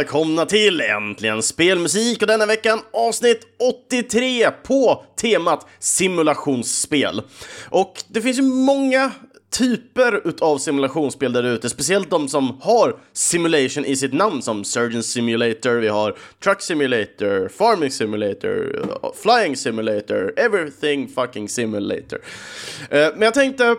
välkomna till Äntligen Spelmusik och denna veckan avsnitt 83 på temat simulationsspel. Och det finns ju många typer utav simulationsspel där ute, speciellt de som har simulation i sitt namn som Surgeon Simulator, vi har Truck Simulator, Farming Simulator, Flying Simulator, Everything fucking Simulator. Eh, men jag tänkte,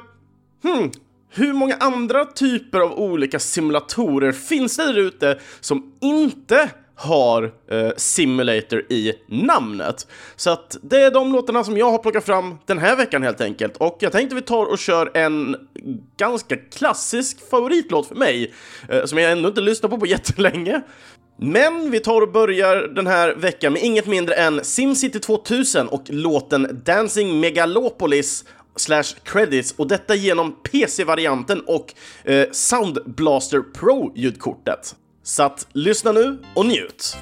hmm, hur många andra typer av olika simulatorer finns det där ute som inte har eh, simulator i namnet. Så att det är de låtarna som jag har plockat fram den här veckan helt enkelt. Och jag tänkte vi tar och kör en ganska klassisk favoritlåt för mig, eh, som jag ännu inte lyssnat på på jättelänge. Men vi tar och börjar den här veckan med inget mindre än SimCity 2000 och låten Dancing Megalopolis slash credits och detta genom PC-varianten och eh, Sound Blaster Pro-ljudkortet. Så att lyssna nu och njut!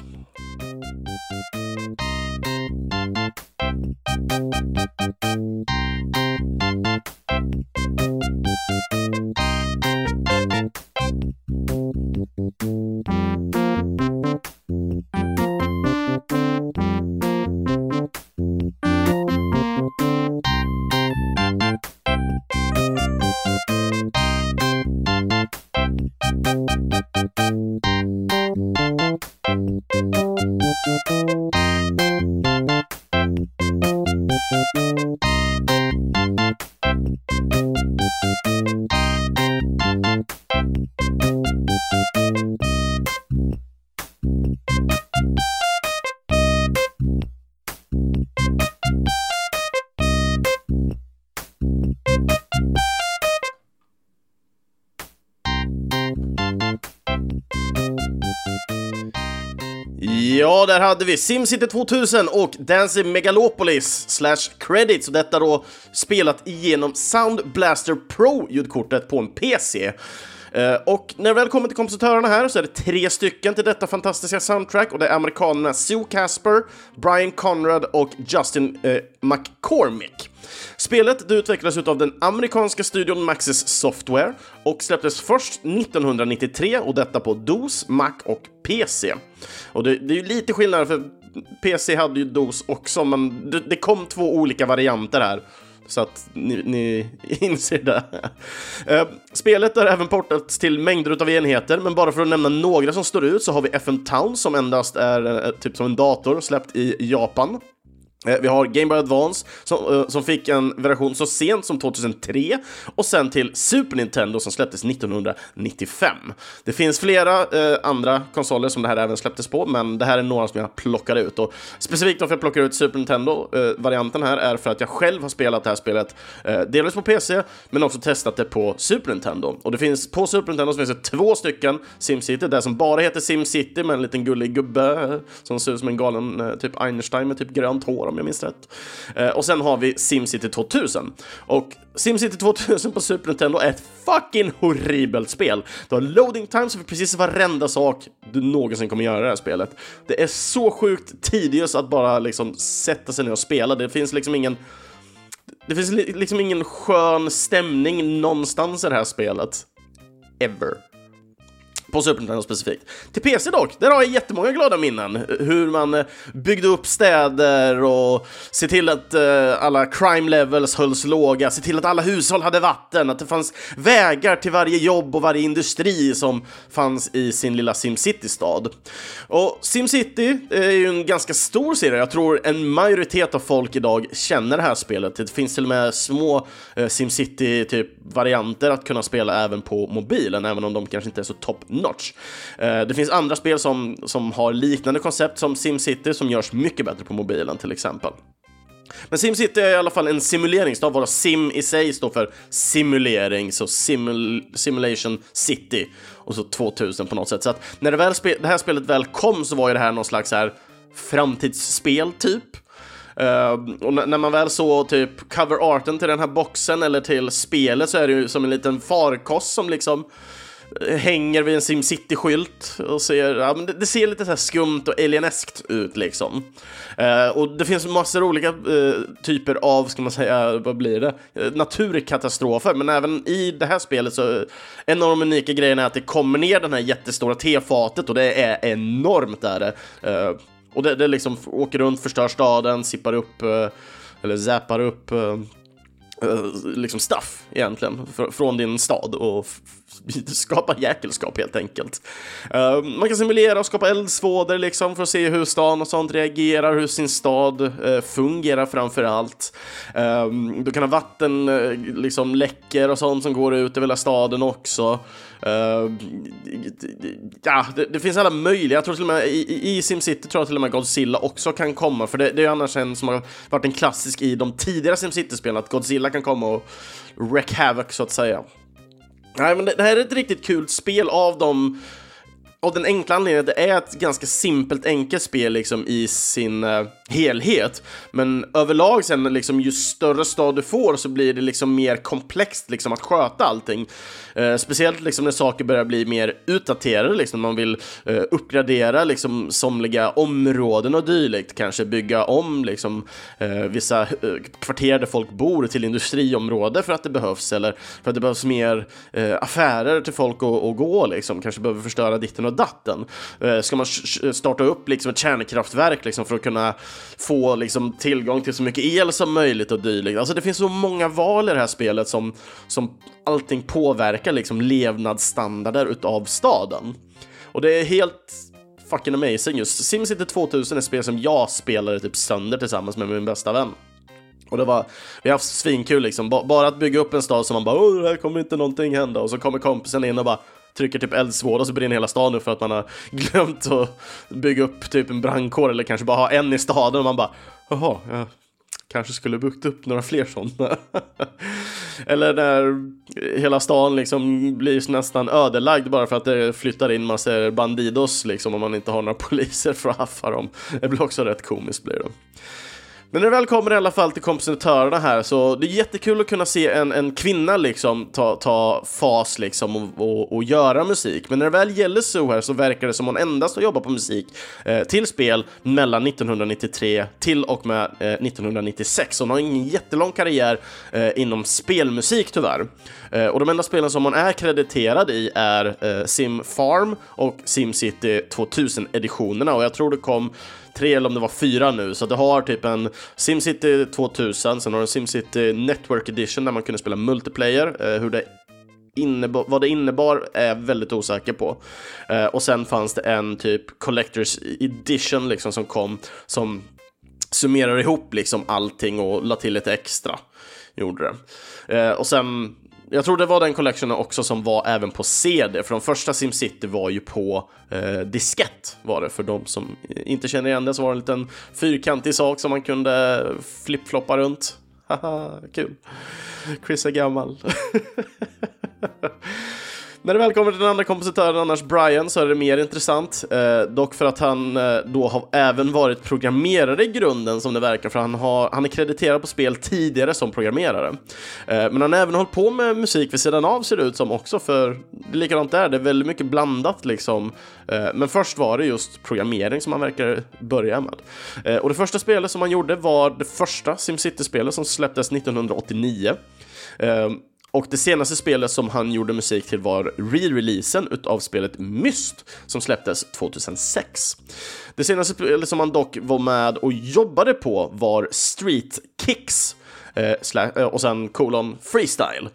Ja, där hade vi SimCity 2000 och Dancing Megalopolis slash credits och detta då spelat igenom Sound Blaster Pro-ljudkortet på en PC. Eh, och när vi väl kommer till kompositörerna här så är det tre stycken till detta fantastiska soundtrack och det är amerikanerna Sue Casper, Brian Conrad och Justin eh, McCormick. Spelet det utvecklades av den amerikanska studion Maxis Software och släpptes först 1993 och detta på DOS, Mac och PC. Och det, det är ju lite skillnad för PC hade ju DOS också, men det, det kom två olika varianter här. Så att ni, ni inser det. Eh, spelet har även portats till mängder av enheter, men bara för att nämna några som står ut så har vi FM Town som endast är eh, typ som en dator släppt i Japan. Eh, vi har Game Boy Advance som, eh, som fick en version så sent som 2003 och sen till Super Nintendo som släpptes 1995. Det finns flera eh, andra konsoler som det här även släpptes på, men det här är några som jag plockar ut. Och specifikt varför jag plockar ut Super Nintendo-varianten eh, här är för att jag själv har spelat det här spelet eh, delvis på PC, men också testat det på Super Nintendo. Och det finns på Super Nintendo så finns det två stycken SimCity, det som bara heter SimCity med en liten gullig gubbe som ser ut som en galen eh, typ Einstein med typ grönt hår om jag minns rätt. Eh, och sen har vi SimCity 2000. Och SimCity 2000 på Super Nintendo är ett fucking horribelt spel. Du har loading times för precis varenda sak du någonsin kommer göra i det här spelet. Det är så sjukt tidigt att bara liksom sätta sig ner och spela. Det finns liksom ingen det finns liksom ingen skön stämning någonstans i det här spelet. Ever. På Super Nintendo specifikt. Till PC dock, där har jag jättemånga glada minnen. Hur man eh, byggde upp städer och se till att eh, alla crime levels hölls låga, se till att alla hushåll hade vatten, att det fanns vägar till varje jobb och varje industri som fanns i sin lilla SimCity-stad. Och SimCity eh, är ju en ganska stor serie. Jag tror en majoritet av folk idag känner det här spelet. Det finns till och med små SimCity-typ-varianter att kunna spela även på mobilen, även om de kanske inte är så top notch. Eh, det finns andra spel som, som har liknande koncept som SimCity som görs mycket bättre på mobilen till exempel. Men SimCity är i alla fall en simuleringsstad, varav sim i sig står för simulering, så simul simulation city och så 2000 på något sätt. Så att när det, väl det här spelet väl kom så var ju det här någon slags här framtidsspel typ. Uh, och när man väl såg typ cover-arten till den här boxen eller till spelet så är det ju som en liten farkost som liksom hänger vid en SimCity-skylt och ser, ja, men det, det, ser lite så här skumt och alieneskt ut liksom. Eh, och det finns massor av olika eh, typer av, ska man säga, vad blir det, eh, naturkatastrofer, men även i det här spelet så en av de unika grejerna är att det kommer ner den här jättestora tefatet och det är enormt är det. Eh, och det, det liksom åker runt, förstör staden, sippar upp, eh, eller zappar upp eh, eh liksom stuff egentligen från din stad och skapa jäkelskap helt enkelt. Uh, man kan simulera och skapa eldsvådor liksom för att se hur stan och sånt reagerar, hur sin stad uh, fungerar framför allt. Uh, ehm, du kan ha vatten, eh, liksom läcker och sånt som går ut över hela staden också. Ehm, ja, det, det, finns alla möjliga, jag tror till och med i, i Simcity tror jag till och med Godzilla också kan komma, för det, det är annars en som har varit en klassisk i de tidigare Simcity-spelen, att Godzilla kan komma och wreck havoc så att säga. Nej, men det, det här är ett riktigt kul spel av dem av den enkla anledningen att det är ett ganska simpelt enkelt spel liksom i sin uh, helhet. Men överlag sen liksom ju större stad du får så blir det liksom mer komplext liksom att sköta allting. Eh, speciellt liksom när saker börjar bli mer utdaterade liksom. Man vill eh, uppgradera liksom somliga områden och dylikt. Kanske bygga om liksom eh, vissa eh, kvarter där folk bor till industriområde för att det behövs eller för att det behövs mer eh, affärer till folk att gå liksom. Kanske behöver förstöra ditten och datten. ska man starta upp liksom ett kärnkraftverk liksom för att kunna få liksom tillgång till så mycket el som möjligt och dylikt. Alltså det finns så många val i det här spelet som, som allting påverkar liksom levnadsstandarder utav staden. Och det är helt fucking amazing just. Simcity 2000 är ett spel som jag spelade typ sönder tillsammans med min bästa vän. Och det var, vi har haft svinkul liksom, bara att bygga upp en stad som man bara Åh, här kommer inte någonting hända och så kommer kompisen in och bara trycker typ eldsvåda och så brinner hela staden upp för att man har glömt att bygga upp typ en brandkår eller kanske bara ha en i staden och man bara jaha, jag kanske skulle byggt upp några fler sådana. eller när hela stan liksom blir nästan ödelagd bara för att det flyttar in massor bandidos liksom om man inte har några poliser för att haffa dem. Det blir också rätt komiskt blir det. Men när det väl kommer i alla fall till kompositörerna här så det är jättekul att kunna se en, en kvinna liksom ta, ta fas liksom och, och, och göra musik. Men när det väl gäller Sue här så verkar det som hon endast har jobbat på musik eh, till spel mellan 1993 till och med eh, 1996. Hon har ingen jättelång karriär eh, inom spelmusik tyvärr. Eh, och de enda spelen som hon är krediterad i är eh, Sim Farm och SimCity 2000-editionerna och jag tror det kom tre eller om det var fyra nu, så det har typ en SimCity 2000, sen har du en SimCity Network Edition där man kunde spela multiplayer, eh, hur det innebar, vad det innebar är jag väldigt osäker på. Eh, och sen fanns det en typ Collectors Edition liksom som kom som summerar ihop liksom allting och la till lite extra. Gjorde det. Eh, och sen jag tror det var den collectionen också som var även på CD, för de första SimCity var ju på eh, diskett var det. För de som inte känner igen det så var det en liten fyrkantig sak som man kunde flippfloppa runt. Haha, kul. Chris är gammal. När det väl kommer till den andra kompositören, annars Brian, så är det mer intressant. Eh, dock för att han eh, då har även varit programmerare i grunden, som det verkar, för han, har, han är krediterad på spel tidigare som programmerare. Eh, men han har även hållit på med musik vid sidan av, ser det ut som också, för det är likadant där, det är väldigt mycket blandat liksom. Eh, men först var det just programmering som han verkar börja med. Eh, och det första spelet som han gjorde var det första SimCity-spelet som släpptes 1989. Och det senaste spelet som han gjorde musik till var re-releasen utav spelet Myst som släpptes 2006. Det senaste spelet som han dock var med och jobbade på var Street Kicks eh, eh och sen kolon Freestyle.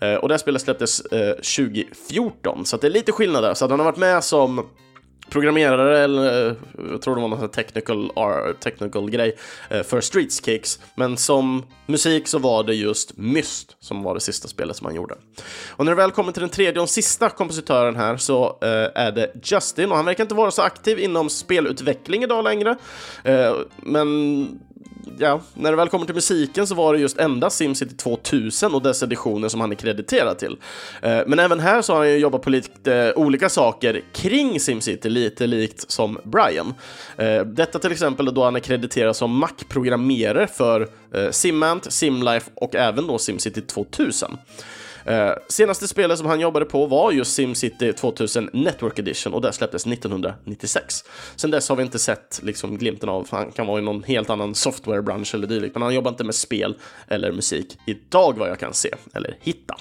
Eh, och det spelet släpptes eh, 2014, så det är lite skillnad där. Så att han har varit med som programmerare, eller eh, jag tror det var någon technical, technical grej, eh, för Streets Kicks. Men som musik så var det just Myst som var det sista spelet som han gjorde. Och när det väl kommer till den tredje och sista kompositören här så eh, är det Justin och han verkar inte vara så aktiv inom spelutveckling idag längre. men ja, när det väl kommer till musiken så var det just endast Simcity 2000 och dess editioner som han är krediterad till. Eh, men även här så har han ju jobbat på lite eh, olika saker kring Simcity, lite likt som Brian. Eh, detta till exempel då han är krediterad som Mac-programmerare för Simant, Simlife och även då Simcity 2000. Eh, senaste spelet som han jobbade på var just SimCity 2000 Network Edition och det släpptes 1996. Sen dess har vi inte sett liksom, glimten av, han kan vara i någon helt annan softwarebransch eller dylikt, men han jobbar inte med spel eller musik idag vad jag kan se eller hitta.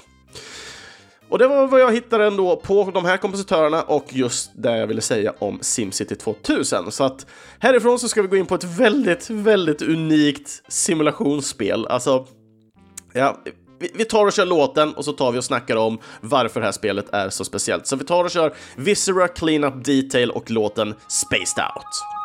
Och det var vad jag hittade ändå på de här kompositörerna och just det jag ville säga om SimCity 2000. Så att härifrån så ska vi gå in på ett väldigt, väldigt unikt simulationsspel. Alltså, ja, vi tar och kör låten och så tar vi och snackar om varför det här spelet är så speciellt. Så vi tar och kör Viscera Cleanup Detail och låten Spaced Out.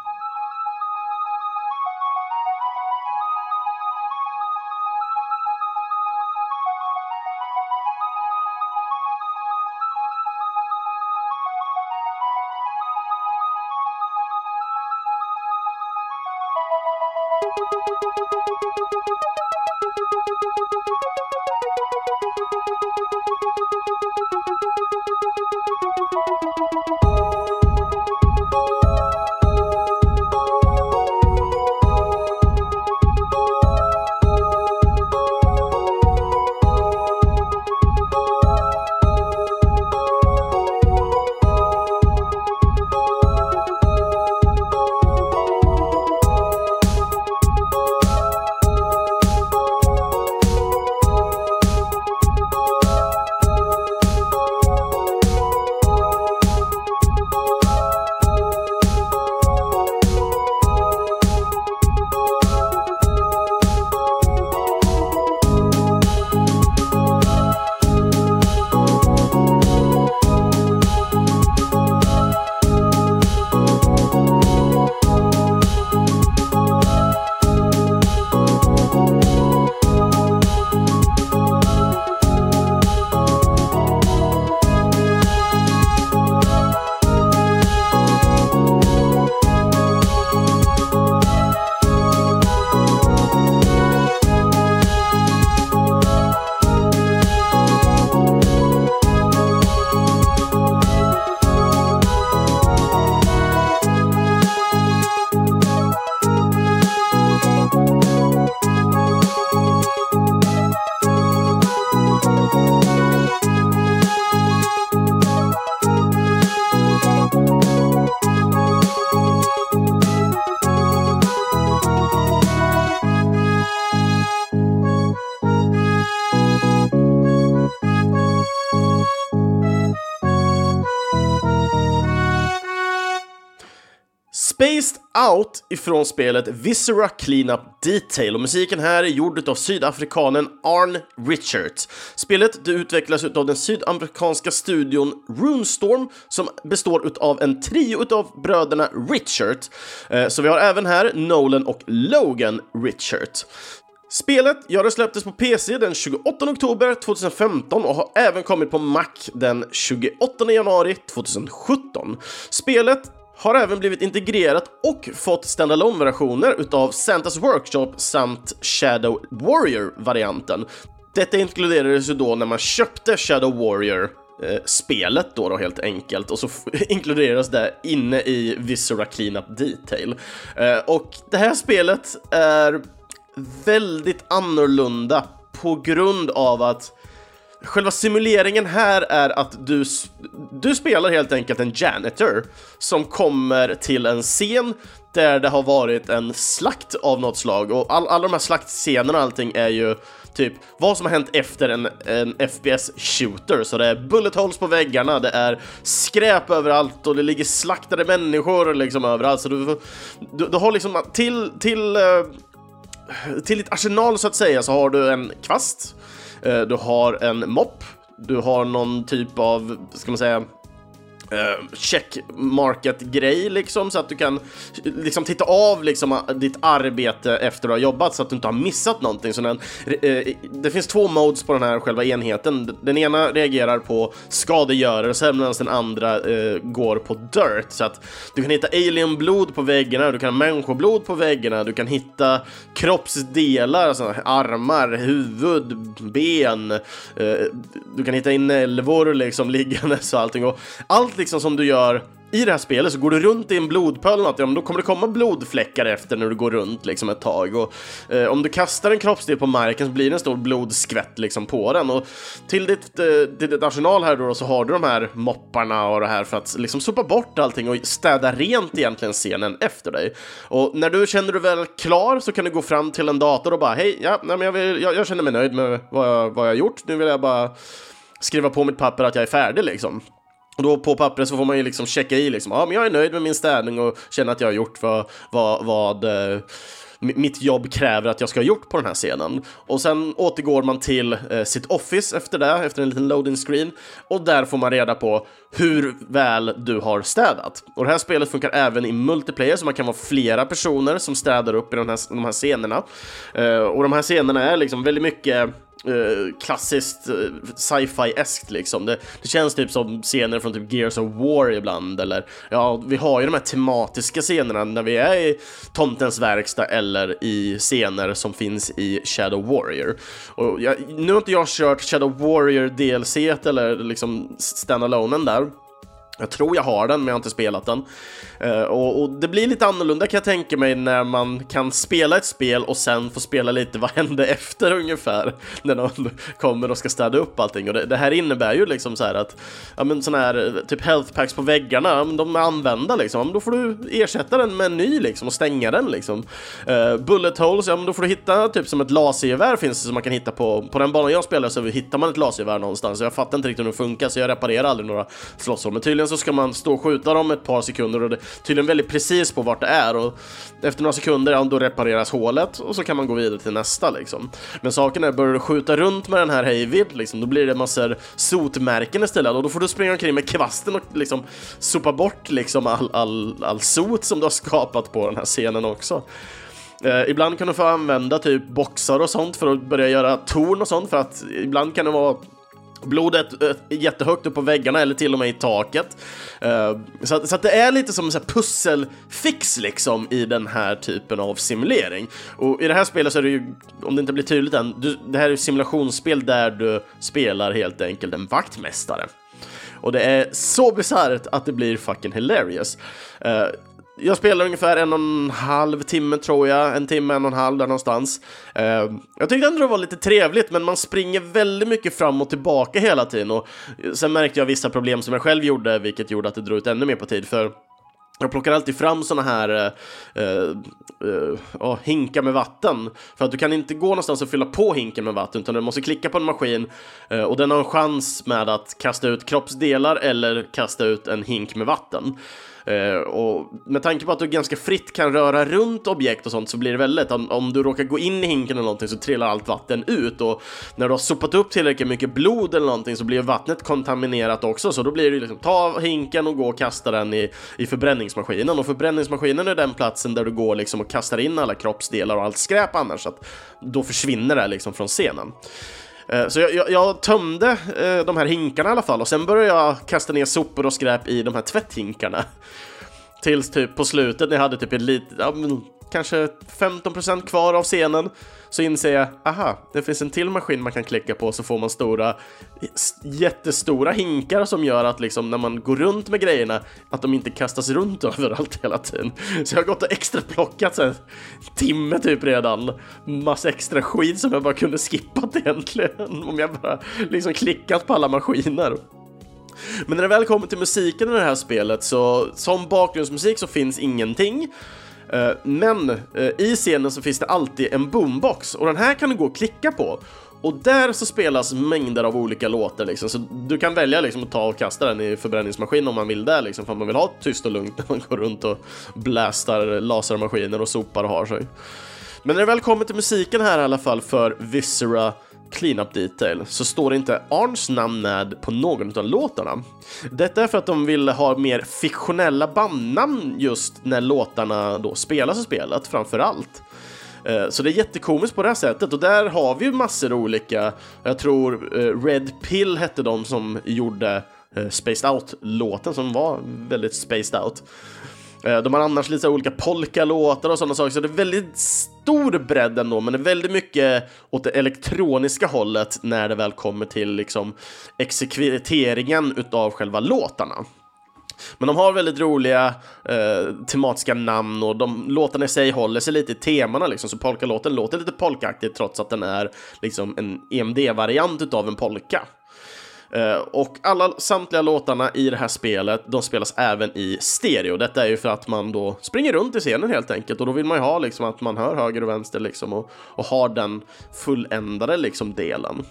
Out ifrån spelet Viscera Cleanup Detail och musiken här är gjord av sydafrikanen Arn Richards. Spelet det utvecklas av den sydamerikanska studion Runestorm som består av en trio av bröderna Richard. Eh, så vi har även här Nolan och Logan Richard. Spelet ja, det släpptes på PC den 28 oktober 2015 och har även kommit på Mac den 28 januari 2017. Spelet har även blivit integrerat och fått standalone versioner utav Santas Workshop samt Shadow Warrior-varianten. Detta inkluderades ju då när man köpte Shadow Warrior eh, spelet då, då helt enkelt och så inkluderas det inne i Viscera Cleanup Detail. Eh, och det här spelet är väldigt annorlunda på grund av att Själva simuleringen här är att du, du spelar helt enkelt en janitor som kommer till en scen där det har varit en slakt av något slag och all, alla de här slaktscenerna och allting är ju typ vad som har hänt efter en, en FPS-shooter. Så det är bullet holes på väggarna, det är skräp överallt och det ligger slaktade människor liksom överallt. Så du, du, du har liksom till, till, eh, till ditt arsenal så att säga så har du en kvast Eh, du har en mopp, du har någon typ av, ska man säga, Eh, checkmarket-grej liksom, så att du kan liksom titta av liksom, ah, ditt arbete efter du har jobbat så att du inte har missat någonting. Så den, eh, det finns två modes på den här själva enheten. Den ena reagerar på skadegörelse medan den andra eh, går på dirt. Så att du kan hitta alien-blod på väggarna, du kan ha människoblod på väggarna, du kan hitta kroppsdelar, alltså armar, huvud, ben, eh, du kan hitta inälvor liksom liggandes och allting. Och allt liksom som du gör i det här spelet så går du runt i en blodpöl eller något, ja, då kommer det komma blodfläckar efter när du går runt liksom ett tag. Och, eh, om du kastar en kroppsdel på marken så blir det en stor blodskvätt liksom på den. Och till ditt, eh, till ditt arsenal här då så har du de här mopparna och det här för att liksom sopa bort allting och städa rent egentligen scenen efter dig. Och när du känner dig väl klar så kan du gå fram till en dator och bara hej, ja, nej, men jag, vill, jag, jag känner mig nöjd med vad jag, vad jag har gjort. Nu vill jag bara skriva på mitt papper att jag är färdig liksom. Och då på pappret så får man ju liksom checka i liksom, ja men jag är nöjd med min städning och känner att jag har gjort vad, vad, vad eh, mitt jobb kräver att jag ska ha gjort på den här scenen. Och sen återgår man till eh, sitt office efter det, efter en liten loading screen. Och där får man reda på hur väl du har städat. Och det här spelet funkar även i multiplayer, så man kan vara flera personer som städar upp i de här, de här scenerna. Eh, och de här scenerna är liksom väldigt mycket Eh, klassiskt eh, sci-fi-eskt liksom. Det, det, känns typ som scener från typ Gears of War ibland, eller ja, vi har ju de här tematiska scenerna när vi är i Tomtens verkstad eller i scener som finns i Shadow Warrior. Och jag, nu har inte jag kört Shadow Warrior DLC eller liksom standalonen där, jag tror jag har den, men jag har inte spelat den. Uh, och, och, det blir lite annorlunda kan jag tänka mig när man kan spela ett spel och sen få spela lite vad hände efter ungefär när någon kommer och ska städa upp allting. Och det, det här innebär ju liksom så här att ja, men sån här eh, typ health packs på väggarna, de är använda liksom. Då får du ersätta den med en ny liksom och stänga den liksom. Uh, bullet holes, ja men då får du hitta typ som ett lasergevär finns det som man kan hitta på. På den banan jag spelar så hittar man ett lasergevär någonstans. Jag fattar inte riktigt hur det funkar så jag reparerar aldrig några slottshål. Men tydligen så ska man stå och skjuta dem ett par sekunder och det tydligen väldigt precis på vart det är och efter några sekunder, ja, då repareras hålet och så kan man gå vidare till nästa liksom. Men saken är, börjar du skjuta runt med den här hejvilt liksom, då blir det massor sotmärken istället och då får du springa omkring med kvasten och liksom sopa bort liksom all, all, all sot som du har skapat på den här scenen också. Eh, ibland kan du få använda typ boxar och sånt för att börja göra torn och sånt för att ibland kan det vara Blodet äh, jättehögt upp på väggarna eller till och med i taket. Uh, så, att, så att det är lite som en pusselfix liksom i den här typen av simulering. Och i det här spelet så är det ju, om det inte blir tydligt än, du, det här är ett simulationsspel där du spelar helt enkelt en vaktmästare. Och det är så bisarrt att det blir fucking hilarious. Uh, jag spelar ungefär en och en halv timme tror jag, en timme, en och en halv där någonstans. Eh, jag tyckte ändå det var lite trevligt, men man springer väldigt mycket fram och tillbaka hela tiden och sen märkte jag vissa problem som jag själv gjorde, vilket gjorde att det drog ut ännu mer på tid, för jag plockar alltid fram såna här eh, eh, oh, hinkar med vatten. För att du kan inte gå någonstans och fylla på hinken med vatten utan du måste klicka på en maskin eh, och den har en chans med att kasta ut kroppsdelar eller kasta ut en hink med vatten. Eh, och med tanke på att du ganska fritt kan röra runt objekt och sånt så blir det väldigt om, om du råkar gå in i hinken eller någonting så trillar allt vatten ut och när du har sopat upp tillräckligt mycket blod eller någonting så blir vattnet kontaminerat också så då blir det liksom ta hinken och gå och kasta den i, i förbränningsmaskinen och förbränningsmaskinen är den platsen där du går liksom och kastar in alla kroppsdelar och allt skräp annars så att då försvinner det liksom från scenen. Eh, så jag, jag, jag, tömde eh, de här hinkarna i alla fall och sen började jag kasta ner sopor och skräp i de här tvätthinkarna. Tills typ på slutet när jag hade typ en liten, ja, men kanske 15% kvar av scenen så inser jag, aha, det finns en till maskin man kan klicka på så får man stora, jättestora hinkar som gör att liksom när man går runt med grejerna att de inte kastas runt överallt hela tiden. Så jag har gått och extra plockat så en timme typ redan, massa extra skit som jag bara kunde skippat egentligen om jag bara liksom klickat på alla maskiner. Men när det väl kommer till musiken i det här spelet så som bakgrundsmusik så finns ingenting. Eh, men eh, i scenen så finns det alltid en boombox och den här kan du gå och klicka på. Och där så spelas mängder av olika låtar liksom, så du kan välja liksom att ta och kasta den i förbränningsmaskinen om man vill det liksom, för att man vill ha tyst och lugnt när man går runt och blastar lasermaskiner och sopar och har sig. Men när det väl kommer till musiken här i alla fall för Viscera Cleanup Detail så står det inte Arns namn med på någon av låtarna. Detta är för att de vill ha mer fiktionella bandnamn just när låtarna då spelas i spelet framför allt. Eh, så det är jättekomiskt på det här sättet och där har vi ju massor av olika, jag tror eh, Red Pill hette de som gjorde eh, Spaced Out-låten som var väldigt spaced out. Eh, de har annars lite olika polka-låtar och sådana saker, så det är väldigt stor bredd ändå, men det är väldigt mycket åt det elektroniska hållet när det väl kommer till liksom exekveringen utav själva låtarna. Men de har väldigt roliga eh, tematiska namn och de låtarna i sig håller sig lite i temana liksom, så polkalåten låter lite polkaaktigt trots att den är liksom en EMD-variant utav en polka. Eh, och alla samtliga låtarna i det här spelet, de spelas även i stereo. Detta är ju för att man då springer runt i scenen helt enkelt och då vill man ju ha liksom att man hör höger och vänster liksom och, och har den fulländade liksom delen.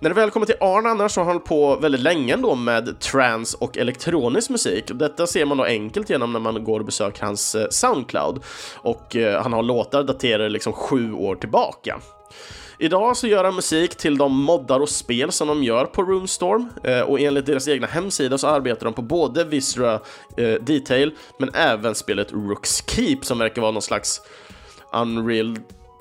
När det väl kommer till Arn annars så har han på väldigt länge ändå med trance och elektronisk musik. Detta ser man då enkelt genom när man går och besöker hans eh, Soundcloud och eh, han har låtar daterade liksom sju år tillbaka. Idag så gör han musik till de moddar och spel som de gör på Roomstorm eh, och enligt deras egna hemsida så arbetar de på både Visra eh, Detail men även spelet Rooks Keep som verkar vara någon slags Unreal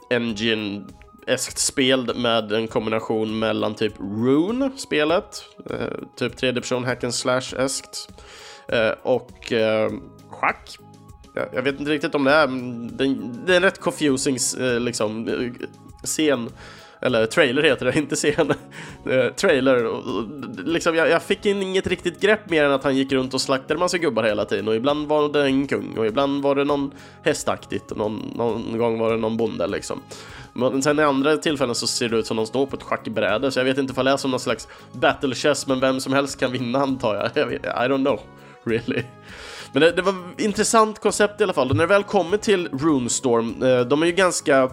Engine eskt spel med en kombination mellan typ Rune, spelet, eh, typ 3D-person hack and slash eskt eh, och eh, schack. Jag vet inte riktigt om det är, det är en rätt confusing eh, liksom eh, scen eller trailer heter det, inte scen, eh, trailer. Liksom, jag, jag, fick in inget riktigt grepp mer än att han gick runt och slaktade massa gubbar hela tiden och ibland var det en kung och ibland var det någon hästaktigt och någon, någon gång var det någon bonde liksom. Men sen i andra tillfällen så ser det ut som de står på ett schackbräde så jag vet inte om det är som någon slags battle chess men vem som helst kan vinna antar jag. jag vet, I don't know, really. Men det, det var intressant koncept i alla fall och när det väl kommer till Runestorm, eh, de är ju ganska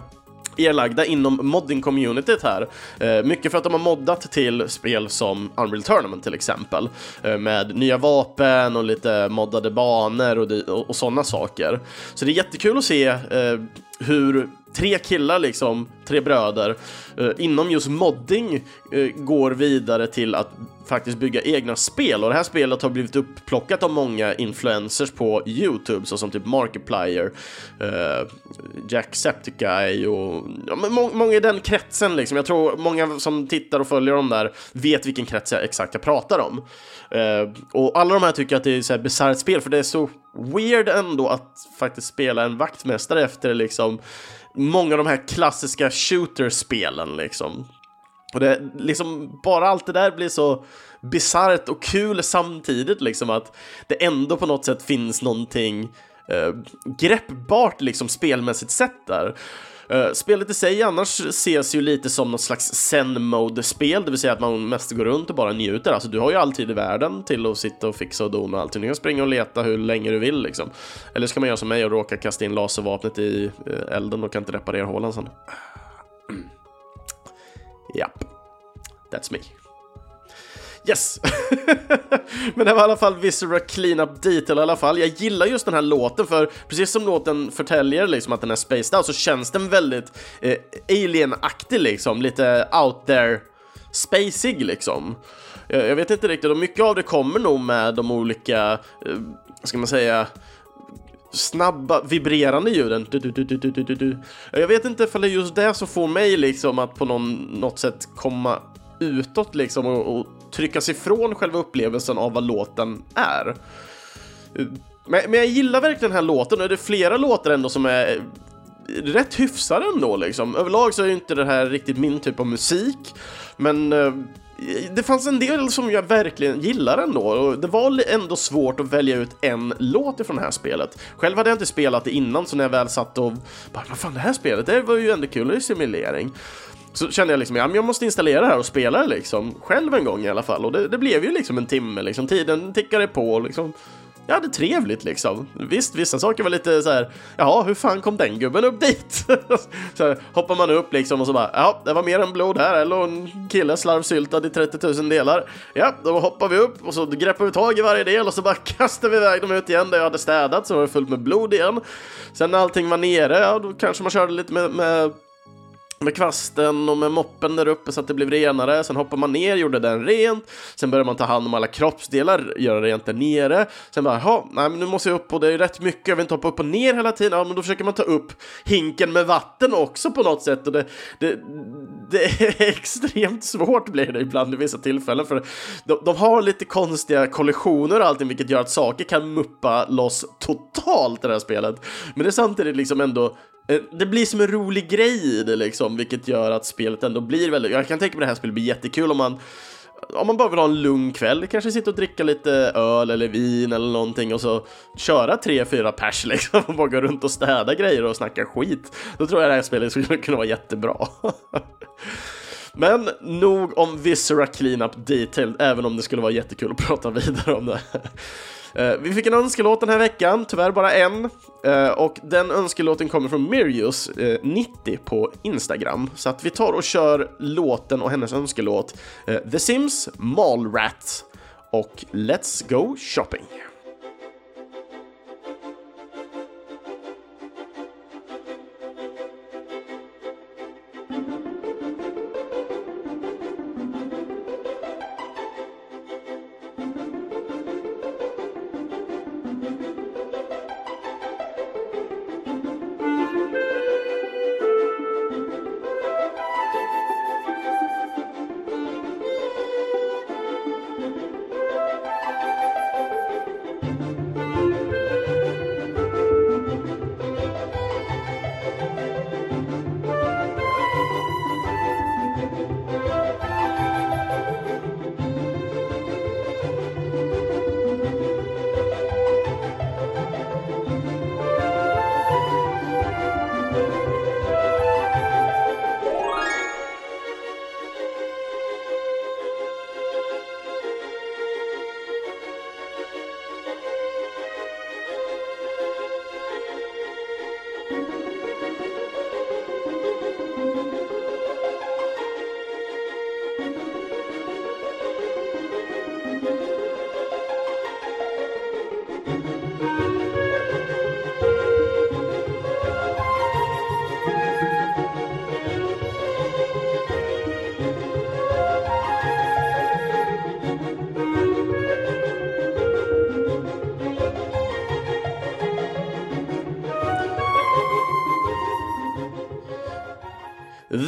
erlagda inom modding-communityt här. Eh, mycket för att de har moddat till spel som Unreal Tournament till exempel. Eh, med nya vapen och lite moddade banor och, och, och sådana saker. Så det är jättekul att se eh, hur tre killar, liksom, tre bröder, eh, inom just modding eh, går vidare till att faktiskt bygga egna spel och det här spelet har blivit uppplockat av många influencers på Youtube såsom typ Markiplier, eh, Jacksepticeye och ja, må många i den kretsen liksom. Jag tror många som tittar och följer dem där vet vilken krets jag exakt jag pratar om. Eh, och alla de här tycker att det är så här bisarrt spel för det är så weird ändå att faktiskt spela en vaktmästare efter liksom många av de här klassiska shooter-spelen liksom. Och det liksom, bara allt det där blir så bisarrt och kul samtidigt liksom att det ändå på något sätt finns någonting eh, greppbart liksom spelmässigt sett där. Eh, spelet i sig annars ses ju lite som något slags zen-mode-spel, det vill säga att man mest går runt och bara njuter. Alltså du har ju alltid i världen till att sitta och fixa och dona och allting. Du kan springa och leta hur länge du vill liksom. Eller ska man göra som mig och råka kasta in laservapnet i eh, elden och kan inte reparera hålen sen. Japp. That's me. Yes! Men det var i alla fall Viscera Cleanup Detail i alla fall. Jag gillar just den här låten för precis som låten förtäljer liksom att den är spaced out så känns den väldigt eh, alien-aktig liksom, lite out there spacig liksom. Jag, jag vet inte riktigt, och mycket av det kommer nog med de olika, eh, ska man säga, snabba vibrerande ljuden. Du, du, du, jag vet inte ifall det är just det som får mig liksom att på någon, något sätt komma utåt liksom och, och tryckas ifrån själva upplevelsen av vad låten är. Men, men jag gillar verkligen den här låten och det är flera låtar ändå som är rätt hyfsade ändå liksom. Överlag så är ju inte det här riktigt min typ av musik, men eh, det fanns en del som jag verkligen gillar ändå och det var ändå svårt att välja ut en låt ifrån det här spelet. Själv hade jag inte spelat det innan så när jag väl satt och bara, vad fan det här spelet, det var ju ändå kul, det är simulering. Så kände jag liksom, ja men jag måste installera det här och spela det liksom själv en gång i alla fall och det, det blev ju liksom en timme liksom, tiden tickade på liksom jag hade trevligt liksom. Visst, vissa saker var lite så här, jaha, hur fan kom den gubben upp dit? så här, hoppar man upp liksom och så bara, ja, det var mer än blod här, eller en kille slarvsyltad i 30 000 delar. Ja, då hoppar vi upp och så greppar vi tag i varje del och så bara kastar vi iväg dem ut igen där jag hade städat så var det fullt med blod igen. Sen när allting var nere, ja, då kanske man körde lite med, med med kvasten och med moppen där uppe så att det blev renare. Sen hoppar man ner, gjorde den rent. Sen börjar man ta hand om alla kroppsdelar, göra rent där nere. Sen bara, jaha, nej men nu måste jag upp och det är rätt mycket, jag vill inte hoppa upp och ner hela tiden. Ja, men då försöker man ta upp hinken med vatten också på något sätt. Och det, det, det är extremt svårt blir det ibland i vissa tillfällen. För de, de har lite konstiga kollisioner och allting, vilket gör att saker kan muppa loss totalt i det här spelet. Men det är samtidigt liksom ändå Eh, det blir som en rolig grej i det liksom, vilket gör att spelet ändå blir väldigt... Jag kan tänka mig att det här spelet blir jättekul om man om man bara vill ha en lugn kväll, kanske sitta och dricka lite öl eller vin eller någonting och så köra tre, fyra pers liksom och bara gå runt och städa grejer och snacka skit. Då tror jag det här spelet skulle kunna vara jättebra. Men nog om Viscera Cleanup Detailed, även om det skulle vara jättekul att prata vidare om det. Eh, vi fick en önskelåt den här veckan, tyvärr bara en. Eh, och den önskelåten kommer från Mirius, eh, 90 på Instagram. Så att vi tar och kör låten och hennes önskelåt The Sims, Mallrat och Let's Go Shopping.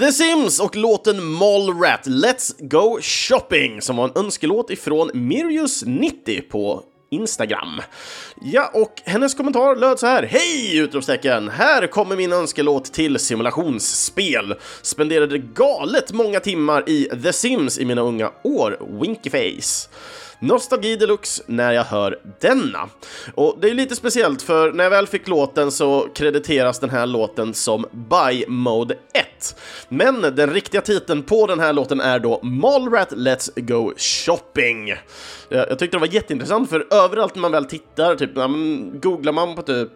The Sims och låten Mallrat Let's Go Shopping som var en önskelåt ifrån Mirius90 på Instagram. Ja, och hennes kommentar löd så här. Hej! Utropstecken! Här kommer min önskelåt till simulationsspel. Spenderade galet många timmar i The Sims i mina unga år. Winky face. Nostalgi deluxe när jag hör denna. Och det är lite speciellt för när jag väl fick låten så krediteras den här låten som By Mode 1. Men den riktiga titeln på den här låten är då Mallrat Let's Go Shopping. Jag tyckte det var jätteintressant för överallt när man väl tittar, typ, googlar man på typ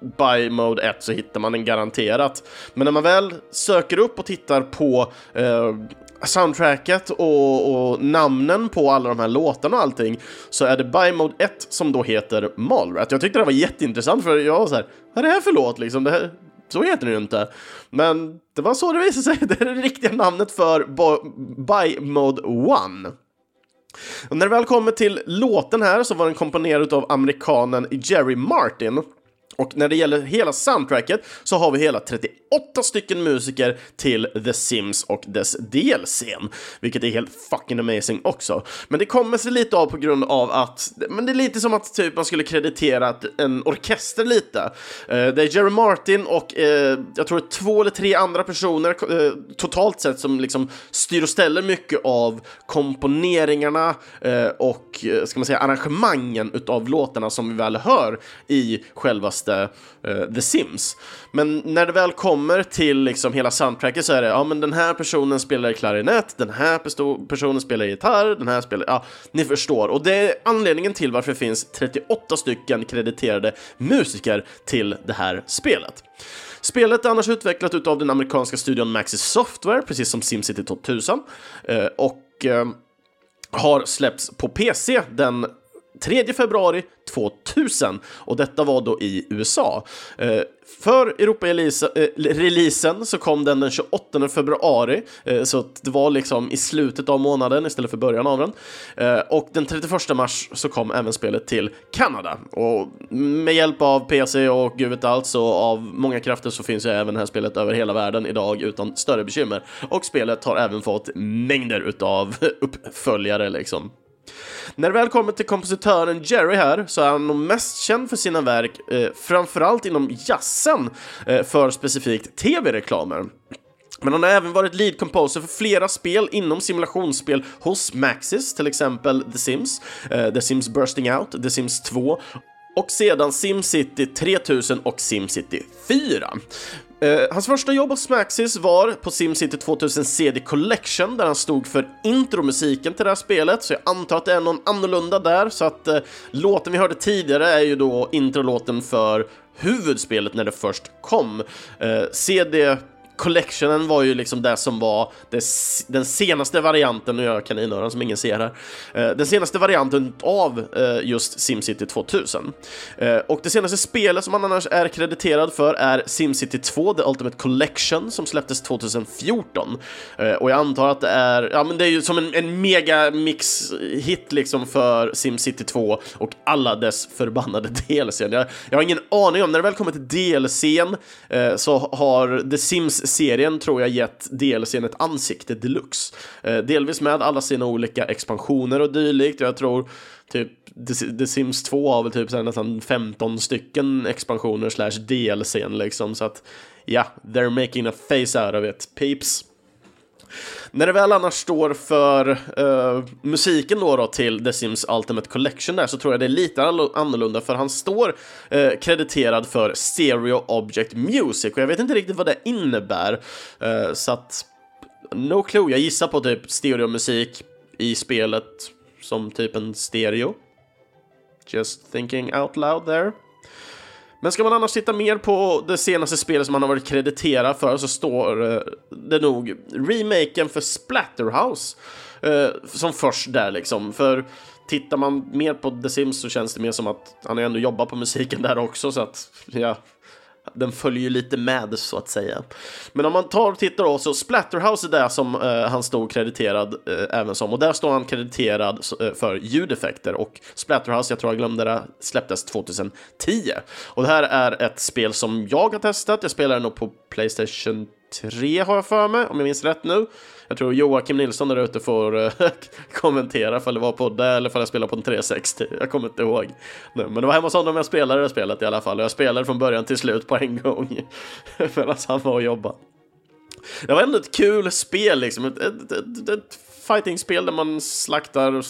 by mode 1 så hittar man den garanterat. Men när man väl söker upp och tittar på eh, soundtracket och, och, namnen på alla de här låtarna och allting så är det by mode 1 som då heter Malrat. Jag tyckte det var jätteintressant för jag var så här, vad är det här för låt liksom? Det här, så heter den ju inte. Men det var så det visade sig, det är det riktiga namnet för by mode 1. Och när det väl kommer till låten här så var den komponerad av amerikanen Jerry Martin och när det gäller hela soundtracket så har vi hela 38 stycken musiker till The Sims och dess DLC, vilket är helt fucking amazing också. Men det kommer sig lite av på grund av att, men det är lite som att typ man skulle kreditera en orkester lite. Eh, det är Jerry Martin och eh, jag tror det är två eller tre andra personer eh, totalt sett som liksom styr och ställer mycket av komponeringarna och ska man säga arrangemangen utav låtarna som vi väl hör i själva senaste uh, The Sims. Men när det väl kommer till liksom hela soundtracket så är det, ja men den här personen spelar klarinett, den här personen spelar gitarr, den här spelar, ja, ni förstår. Och det är anledningen till varför det finns 38 stycken krediterade musiker till det här spelet. Spelet är annars utvecklat utav den amerikanska studion Maxis Software, precis som Simcity 2000, uh, eh, och uh, har släppts på PC den 3 februari 2000 och detta var då i USA. Eh, för Europa-releasen eh, så kom den den 28 februari, eh, så det var liksom i slutet av månaden istället för början av den. Eh, och den 31 mars så kom även spelet till Kanada. Och med hjälp av PC och gud vet allt så av många krafter så finns ju även det här spelet över hela världen idag utan större bekymmer. Och spelet har även fått mängder utav uppföljare liksom. När det väl kommer till kompositören Jerry här så är han nog mest känd för sina verk, eh, framförallt inom jazzen, eh, för specifikt tv-reklamer. Men han har även varit lead composer för flera spel inom simulationsspel hos Maxis, till exempel The Sims, eh, The Sims Bursting Out, The Sims 2 och sedan SimCity 3000 och SimCity 4. Eh, hans första jobb hos Maxis var på SimCity 2000 CD Collection där han stod för intromusiken till det här spelet, så jag antar att det är någon annorlunda där, så att eh, låten vi hörde tidigare är ju då introlåten för huvudspelet när det först kom. Eh, CD Collectionen var ju liksom det som var det, den senaste varianten, nu gör jag kaninöron som ingen ser här, eh, den senaste varianten av eh, just SimCity 2000. Eh, och det senaste spelet som han annars är krediterad för är SimCity 2, The Ultimate Collection, som släpptes 2014. Eh, och jag antar att det är, ja men det är ju som en, en mega mix-hit liksom för SimCity 2 och alla dess förbannade DLC. Jag, jag har ingen aning om, när det väl kommer till DLCn eh, så har The Sims serien tror jag gett DLCn ett ansikte deluxe. Eh, delvis med alla sina olika expansioner och dylikt. Jag tror typ The Sims 2 har väl typ så nästan 15 stycken expansioner slash DLCn liksom. Så att ja, they're making a face out of it, peeps. När det väl annars står för uh, musiken då, då till The Sims Ultimate Collection där så tror jag det är lite annorlunda för han står uh, krediterad för Stereo Object Music och jag vet inte riktigt vad det innebär. Uh, så att, no clue, jag gissar på typ stereomusik i spelet som typ en stereo. Just thinking out loud there. Men ska man annars titta mer på det senaste spelet som han har varit krediterad för så står eh, det nog remaken för Splatterhouse eh, som först där liksom. För tittar man mer på The Sims så känns det mer som att han ändå jobbar på musiken där också så att ja, den följer ju lite med så att säga. Men om man tar och tittar då så Splatterhouse är det som eh, han stod krediterad eh, även som och där står han krediterad eh, för ljudeffekter och Splatterhouse, jag tror jag glömde det, släpptes 2010. Och det här är ett spel som jag har testat, jag spelade det nog på Playstation 3 har jag för mig, om jag minns rätt nu. Jag tror Joakim Nilsson där ute får eh, kommentera ifall det var på det eller ifall jag spelade på en 360. Typ. Jag kommer inte ihåg. Nu, men det var hemma hos honom jag spelade det spelet i alla fall. Och jag spelade från början till slut på en gång. Medan han var och jobbade. Det var ändå ett kul spel liksom. Ett, ett, ett, ett fighting-spel där man slaktar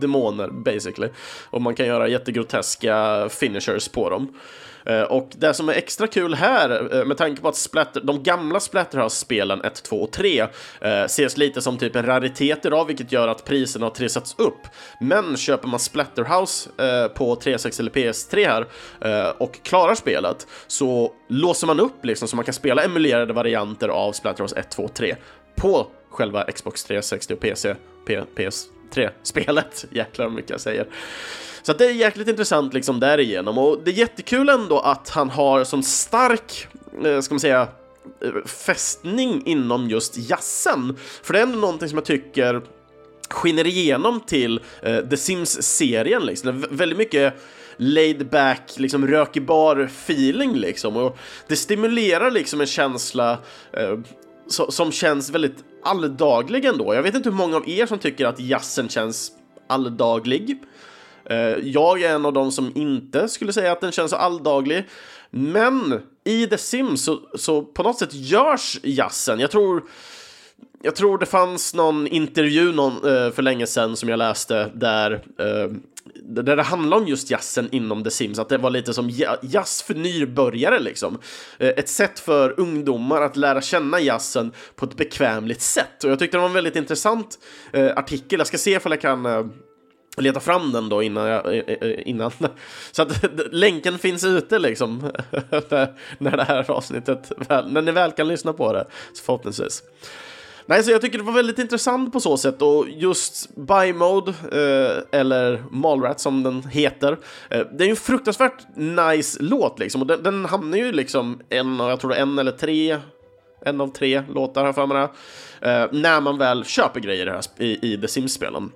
demoner basically. Och man kan göra jättegroteska finishers på dem. Eh, och det som är extra kul här, eh, med tanke på att splatter, de gamla Splatterhouse-spelen 1, 2 och 3 eh, ses lite som typ en raritet idag, vilket gör att priserna har trissats upp. Men köper man Splatterhouse på 360 eller PS3 här och klarar spelet så låser man upp liksom så man kan spela emulerade varianter av Splatterhouse 1, 2 och 3 på själva Xbox 360 och PC, P 3-spelet. Jäklar vad mycket jag säger. Så det är jäkligt intressant liksom därigenom och det är jättekul ändå att han har sån stark, eh, ska man säga, eh, fästning inom just jazzen. För det är ändå någonting som jag tycker skiner igenom till eh, The Sims-serien liksom. Väldigt mycket laid back, liksom rökig bar feeling liksom och det stimulerar liksom en känsla eh, so som känns väldigt alldaglig ändå. Jag vet inte hur många av er som tycker att jazzen känns alldaglig. Eh, jag är en av de som inte skulle säga att den känns så alldaglig. Men i The Sims så, så på något sätt görs jazzen. Jag tror jag tror det fanns någon intervju någon, eh, för länge sedan som jag läste där, eh, där det handlar om just jazzen inom The Sims, att det var lite som jazz för nybörjare liksom. Eh, ett sätt för ungdomar att lära känna jazzen på ett bekvämligt sätt. Och jag tyckte det var en väldigt intressant eh, artikel, jag ska se ifall jag kan eh, leta fram den då innan, jag, innan. Så att länken finns ute liksom när det här avsnittet, väl, när ni väl kan lyssna på det, förhoppningsvis. Nej, så jag tycker det var väldigt intressant på så sätt och just Buy Mode, eh, eller Malrat som den heter, eh, det är ju en fruktansvärt nice låt liksom och den, den hamnar ju liksom en av, jag tror en eller tre, en av tre låtar här för mig, eh, när man väl köper grejer i, här, i, i The Sims-spelen.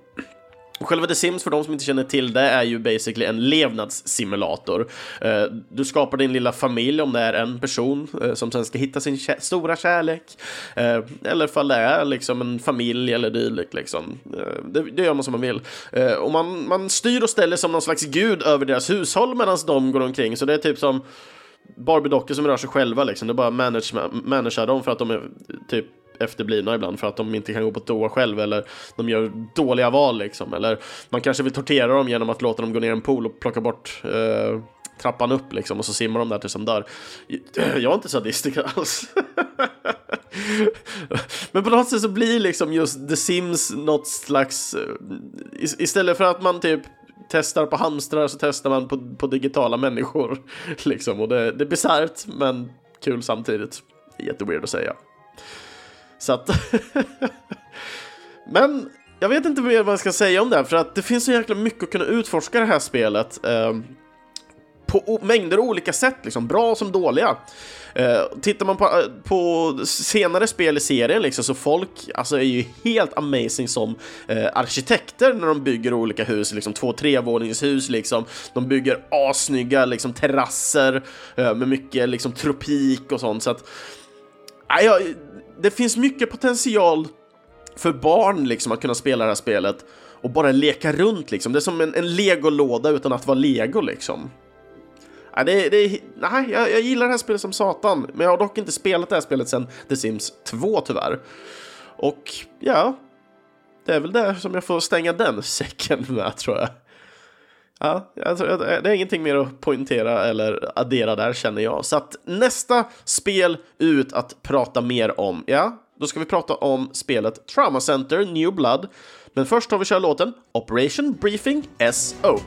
Själva The Sims, för de som inte känner till det, är ju basically en levnadssimulator. Eh, du skapar din lilla familj om det är en person eh, som sen ska hitta sin kä stora kärlek. Eh, eller ifall det är liksom en familj eller dylikt. Liksom. Det, det, gör man som man vill. Och man, man styr och ställer som någon slags gud över deras hushåll medan de går omkring. Så det är typ som Barbie-dockor som rör sig själva liksom. Det är bara manage, managea dem för att de är typ efterblivna ibland för att de inte kan gå på toa själv eller de gör dåliga val liksom. Eller man kanske vill tortera dem genom att låta dem gå ner i en pool och plocka bort eh, trappan upp liksom och så simmar de där tills de dör. Jag är inte sadistisk alls. Men på något sätt så blir liksom just The Sims något slags... Eh, istället för att man typ testar på hamstrar så testar man på, på digitala människor. Liksom. Och det, det är bisarrt men kul samtidigt. Jätteweird att säga. Så att... men jag vet inte mer vad jag ska säga om det, här för att det finns så jäkla mycket att kunna utforska det här spelet. Eh, på mängder av olika sätt, liksom, bra som dåliga. Eh, tittar man på, eh, på, senare spel i serien liksom, så folk alltså, är ju helt amazing som eh, arkitekter när de bygger olika hus, liksom två trevåningshus liksom. De bygger assnygga liksom, terrasser eh, med mycket liksom, tropik och sånt. Så att, ja, det finns mycket potential för barn liksom att kunna spela det här spelet och bara leka runt liksom. Det är som en, en legolåda utan att vara lego liksom. Ja, det, det, nej, jag, jag, gillar det här spelet som satan, men jag har dock inte spelat det här spelet sedan The Sims 2 tyvärr. Och ja, det är väl det som jag får stänga den säcken med tror jag. Ja, alltså, det är ingenting mer att poängtera eller addera där känner jag. Så att nästa spel ut att prata mer om, ja, då ska vi prata om spelet Trauma Center New Blood. Men först har vi köra låten Operation Briefing SO.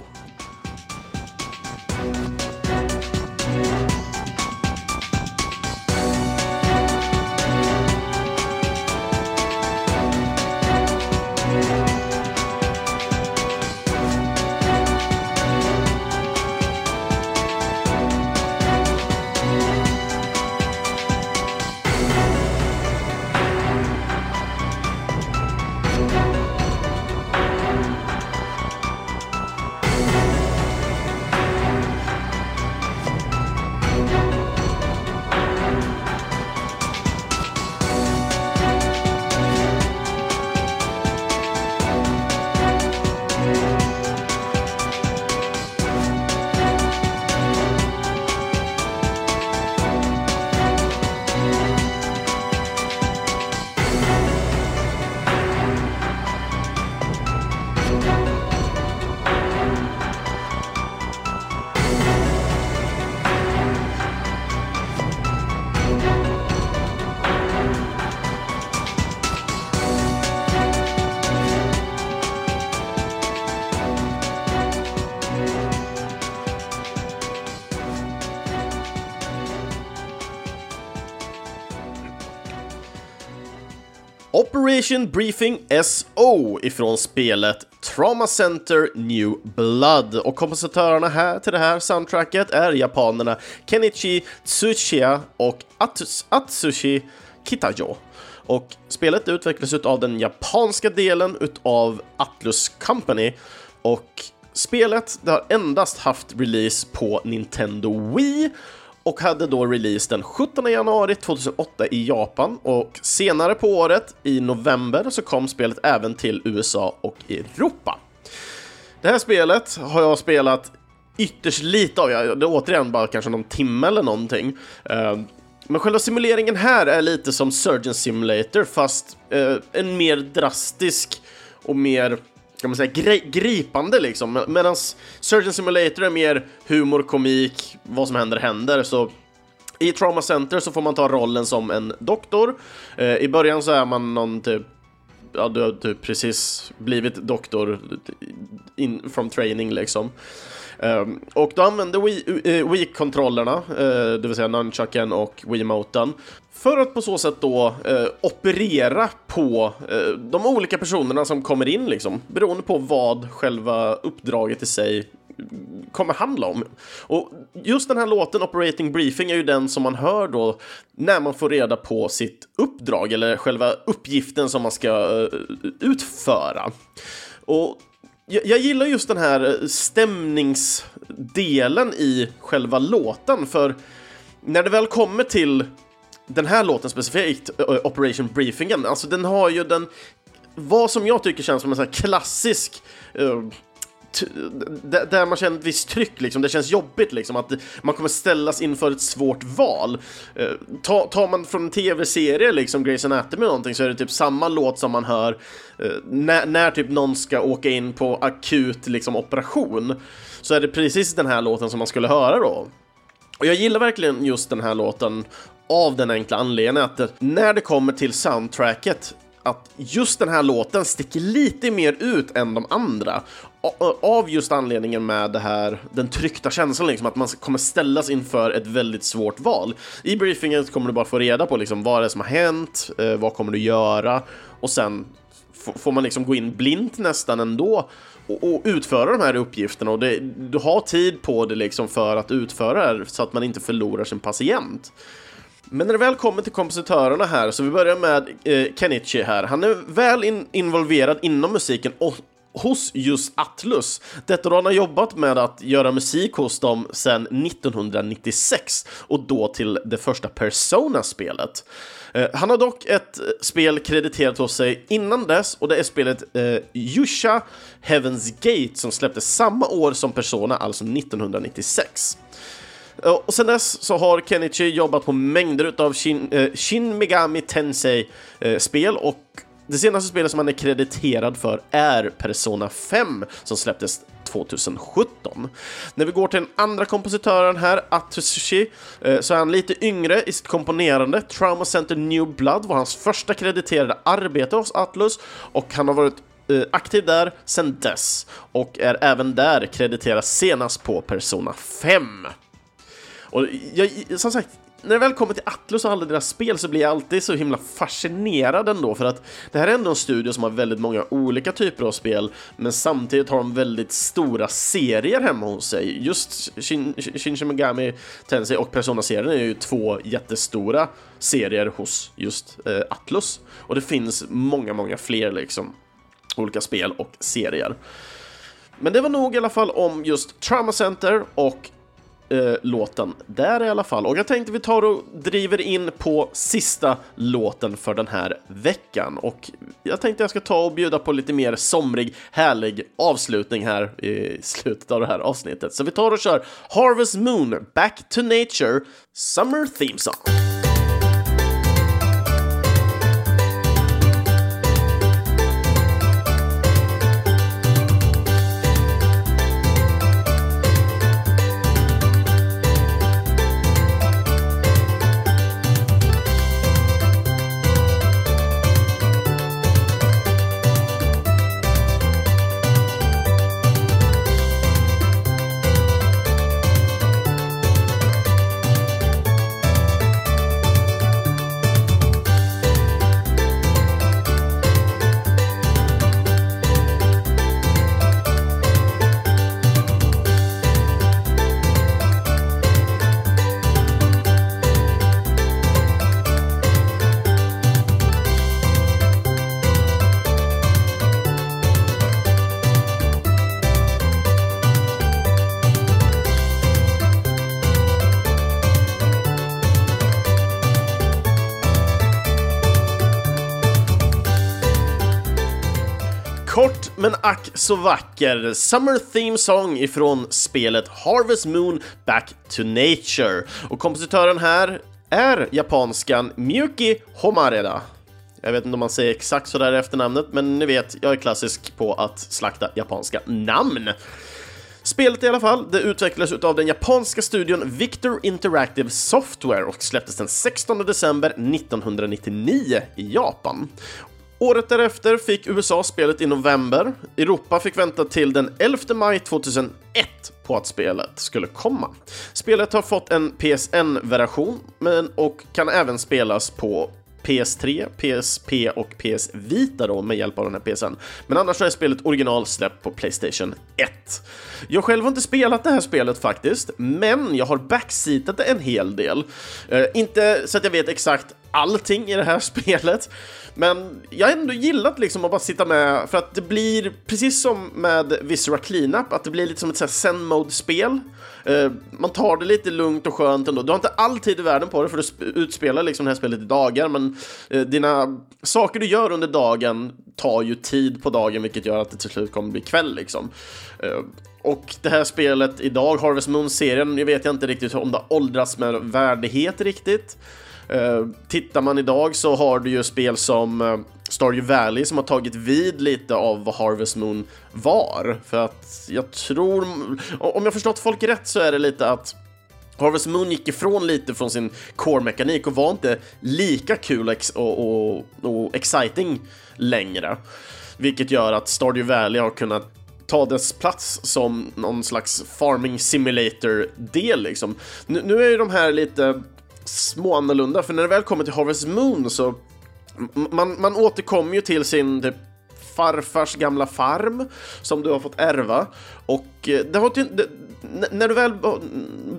Operation Briefing SO ifrån spelet Trauma Center New Blood. Och kompositörerna här till det här soundtracket är japanerna Kenichi Tsuchiya och Ats Atsushi Kitajo. Och spelet utvecklas av den japanska delen utav Atlus Company och spelet det har endast haft release på Nintendo Wii och hade då release den 17 januari 2008 i Japan och senare på året, i november, så kom spelet även till USA och Europa. Det här spelet har jag spelat ytterst lite av, det är återigen bara kanske någon timme eller någonting. Ehm, men själva simuleringen här är lite som Surgeon Simulator fast eh, en mer drastisk och mer ska man säga, gri gripande liksom. Medan Surgeon Simulator är mer humor, komik, vad som händer händer. Så i Trauma Center så får man ta rollen som en doktor. Eh, I början så är man någon typ ja, du har typ precis blivit doktor in, from training liksom. Um, och då använder eh, Wii-kontrollerna, uh, uh, det vill säga nunchucken och Wiimoten, för att på så sätt då eh, operera på eh, de olika personerna som kommer in, liksom, beroende på vad själva uppdraget i sig kommer handla om. Och just den här låten, Operating Briefing, är ju den som man hör då när man får reda på sitt uppdrag eller själva uppgiften som man ska eh, utföra. Och jag, jag, gillar just den här eh, stämningsdelen i själva låten, för när det väl kommer till den här låten specifikt, eh, Operation Briefingen, alltså den har ju den, vad som jag tycker känns som en sån här klassisk uh, där man känner ett visst tryck, liksom. det känns jobbigt liksom, att man kommer ställas inför ett svårt val. Eh, tar, tar man från en tv-serie, liksom Grey's Anatomy eller någonting, så är det typ samma låt som man hör eh, när, när, typ någon ska åka in på akut liksom, operation. Så är det precis den här låten som man skulle höra då. Och jag gillar verkligen just den här låten av den enkla anledningen att när det kommer till soundtracket att just den här låten sticker lite mer ut än de andra. Av just anledningen med det här, den tryckta känslan, liksom, att man kommer ställas inför ett väldigt svårt val. I briefingen kommer du bara få reda på liksom, vad det är som har hänt, eh, vad kommer du göra och sen får man liksom gå in blint nästan ändå och, och utföra de här uppgifterna och det, du har tid på det liksom för att utföra det så att man inte förlorar sin patient. Men när det väl kommer till kompositörerna här, så vi börjar med eh, Kenichi här. Han är väl in involverad inom musiken och hos just Atlus. Detta då han har jobbat med att göra musik hos dem sedan 1996 och då till det första Persona-spelet. Eh, han har dock ett eh, spel krediterat hos sig innan dess och det är spelet eh, Yusha Heaven's Gate som släpptes samma år som Persona, alltså 1996. Eh, och sen dess så har Kenichi jobbat på mängder av Shin, eh, Shin Megami Tensei-spel eh, och det senaste spelet som han är krediterad för är Persona 5 som släpptes 2017. När vi går till den andra kompositören här, Atsushi, eh, så är han lite yngre i sitt komponerande. Trauma Center New Blood var hans första krediterade arbete hos Atlus och han har varit eh, aktiv där sedan dess och är även där krediterad senast på Persona 5. Och jag, som sagt, när det väl kommer till Atlus och alla deras spel så blir jag alltid så himla fascinerad ändå för att det här är ändå en studio som har väldigt många olika typer av spel men samtidigt har de väldigt stora serier hemma hos sig. Just Shin, Shin Megami Tensei och Persona-serien är ju två jättestora serier hos just eh, Atlus och det finns många, många fler liksom olika spel och serier. Men det var nog i alla fall om just Trauma Center och eh, låten där i alla fall. Och jag tänkte vi tar och driver in på sista låten för den här veckan. Och jag tänkte jag ska ta och bjuda på lite mer somrig, härlig avslutning här i slutet av det här avsnittet. Så vi tar och kör Harvest Moon, Back to Nature, Summer Theme Song. Men ack så vacker Summer Theme Song ifrån spelet Harvest Moon Back to Nature. Och kompositören här är japanskan Miyuki Homareda. Jag vet inte om man säger exakt sådär efter namnet, men ni vet, jag är klassisk på att slakta japanska namn. Spelet i alla fall, det utvecklades av den japanska studion Victor Interactive Software och släpptes den 16 december 1999 i Japan. Året därefter fick USA spelet i november. Europa fick vänta till den 11 maj 2001 på att spelet skulle komma. Spelet har fått en PSN-version och kan även spelas på PS3, PSP och PS Vita då med hjälp av den här PSN. Men annars är spelet original släppt på Playstation 1. Jag själv har inte spelat det här spelet faktiskt, men jag har backseatat det en hel del. Eh, inte så att jag vet exakt allting i det här spelet. Men jag har ändå gillat liksom att bara sitta med, för att det blir precis som med Viscera Cleanup, att det blir lite som ett Zen Mode-spel. Uh, eh, man tar det lite lugnt och skönt ändå. Du har inte all tid i världen på det för du utspelar liksom det här spelet i dagar, men uh, dina saker du gör under dagen tar ju tid på dagen, vilket gör att det till slut kommer bli kväll liksom. Uh, och det här spelet idag, Harvest Moon-serien, jag vet jag inte riktigt om det åldras med värdighet riktigt. Eh, tittar man idag så har du ju spel som eh, Stardew Valley som har tagit vid lite av vad Harvest Moon var. För att jag tror, om jag förstått folk rätt så är det lite att Harvest Moon gick ifrån lite från sin core-mekanik och var inte lika kul och, och, och exciting längre. Vilket gör att Stardew Valley har kunnat ta dess plats som någon slags farming simulator-del liksom. Nu, nu är ju de här lite små annorlunda, för när det väl kommer till Harvest Moon så man, man återkommer ju till sin typ, farfars gamla farm som du har fått ärva och eh, det har det, när du väl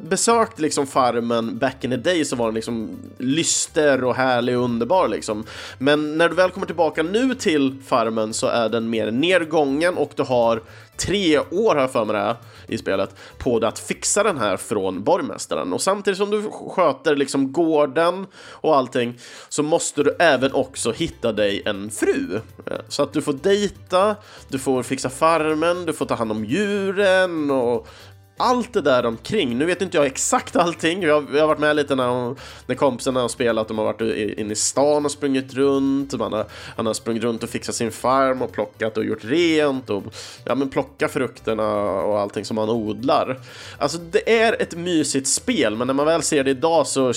besökt liksom farmen back in the day så var den liksom lyster och härlig och underbar liksom. Men när du väl kommer tillbaka nu till farmen så är den mer nedgången och du har tre år, har jag för mig det i spelet, på dig att fixa den här från borgmästaren. Och samtidigt som du sköter liksom gården och allting så måste du även också hitta dig en fru. Eh, så att du får dejta, du får fixa farmen, du får ta hand om djuren och allt det där omkring. Nu vet inte jag exakt allting. Jag, jag har varit med lite när, när kompisarna har spelat. De har varit inne i stan och sprungit runt. Man har, han har sprungit runt och fixat sin farm och plockat och gjort rent och ja, men plocka frukterna och allting som man odlar. Alltså, det är ett mysigt spel, men när man väl ser det idag så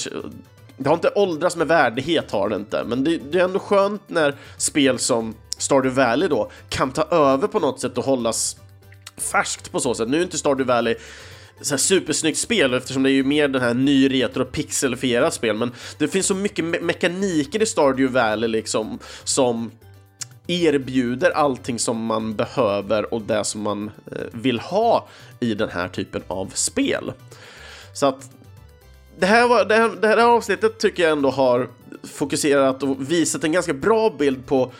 det har inte åldrats med värdighet har det inte, men det, det är ändå skönt när spel som Stardew Valley då kan ta över på något sätt och hållas färskt på så sätt. Nu är inte Stardew Valley så här supersnyggt spel eftersom det är ju mer den här ny retro pixelifierat spel men det finns så mycket me mekaniker i Stardew Valley liksom som erbjuder allting som man behöver och det som man eh, vill ha i den här typen av spel. Så att det här, var, det, här, det här avsnittet tycker jag ändå har fokuserat och visat en ganska bra bild på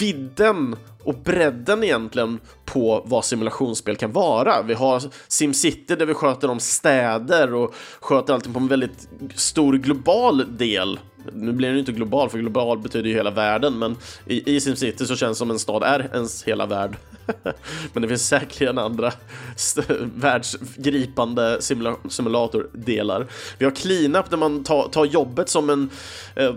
vidden och bredden egentligen på vad simulationsspel kan vara. Vi har SimCity där vi sköter om städer och sköter allting på en väldigt stor global del. Nu blir den ju inte global, för global betyder ju hela världen, men i, i SimCity så känns det som en stad är ens hela värld. men det finns säkerligen andra världsgripande simula simulatordelar. Vi har cleanup där man tar, tar jobbet som en eh,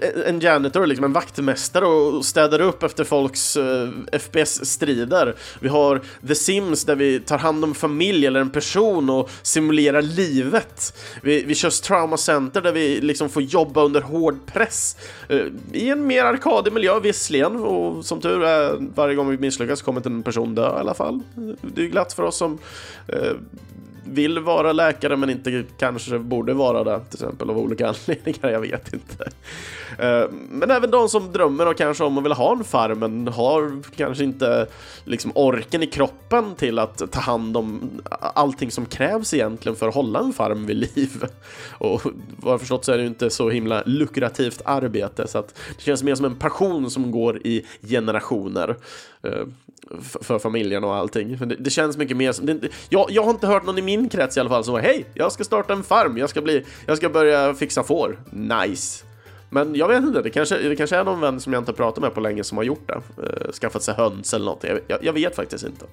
Eh, en janitor, liksom en vaktmästare och städar upp efter folks eh, uh, FPS-strider. Vi har The Sims där vi tar hand om familj eller en person och simulerar livet. Vi, vi kör Trauma Center där vi liksom får jobba under hård press uh, i en mer arkadig miljö visserligen och som tur är varje gång vi misslyckas kommer inte en person dö i alla fall. Det är glatt för oss som uh, vill vara läkare men inte kanske borde vara det till exempel av olika anledningar, jag vet inte. Eh, men även de som drömmer och kanske om att vilja ha en farm men har kanske inte liksom orken i kroppen till att ta hand om allting som krävs egentligen för att hålla en farm vid liv. Och vad jag förstått så är det ju inte så himla lukrativt arbete så att det känns mer som en passion som går i generationer eh, för familjen och allting. Det, det känns mycket mer som... Det, jag, jag har inte hört någon i min krets i alla fall som hej, jag ska starta en farm, jag ska, bli, jag ska börja fixa får. Nice. Men jag vet inte, det kanske, det kanske är någon vän som jag inte pratat med på länge som har gjort det. Eh, skaffat sig höns eller något. Jag, jag, jag vet faktiskt inte.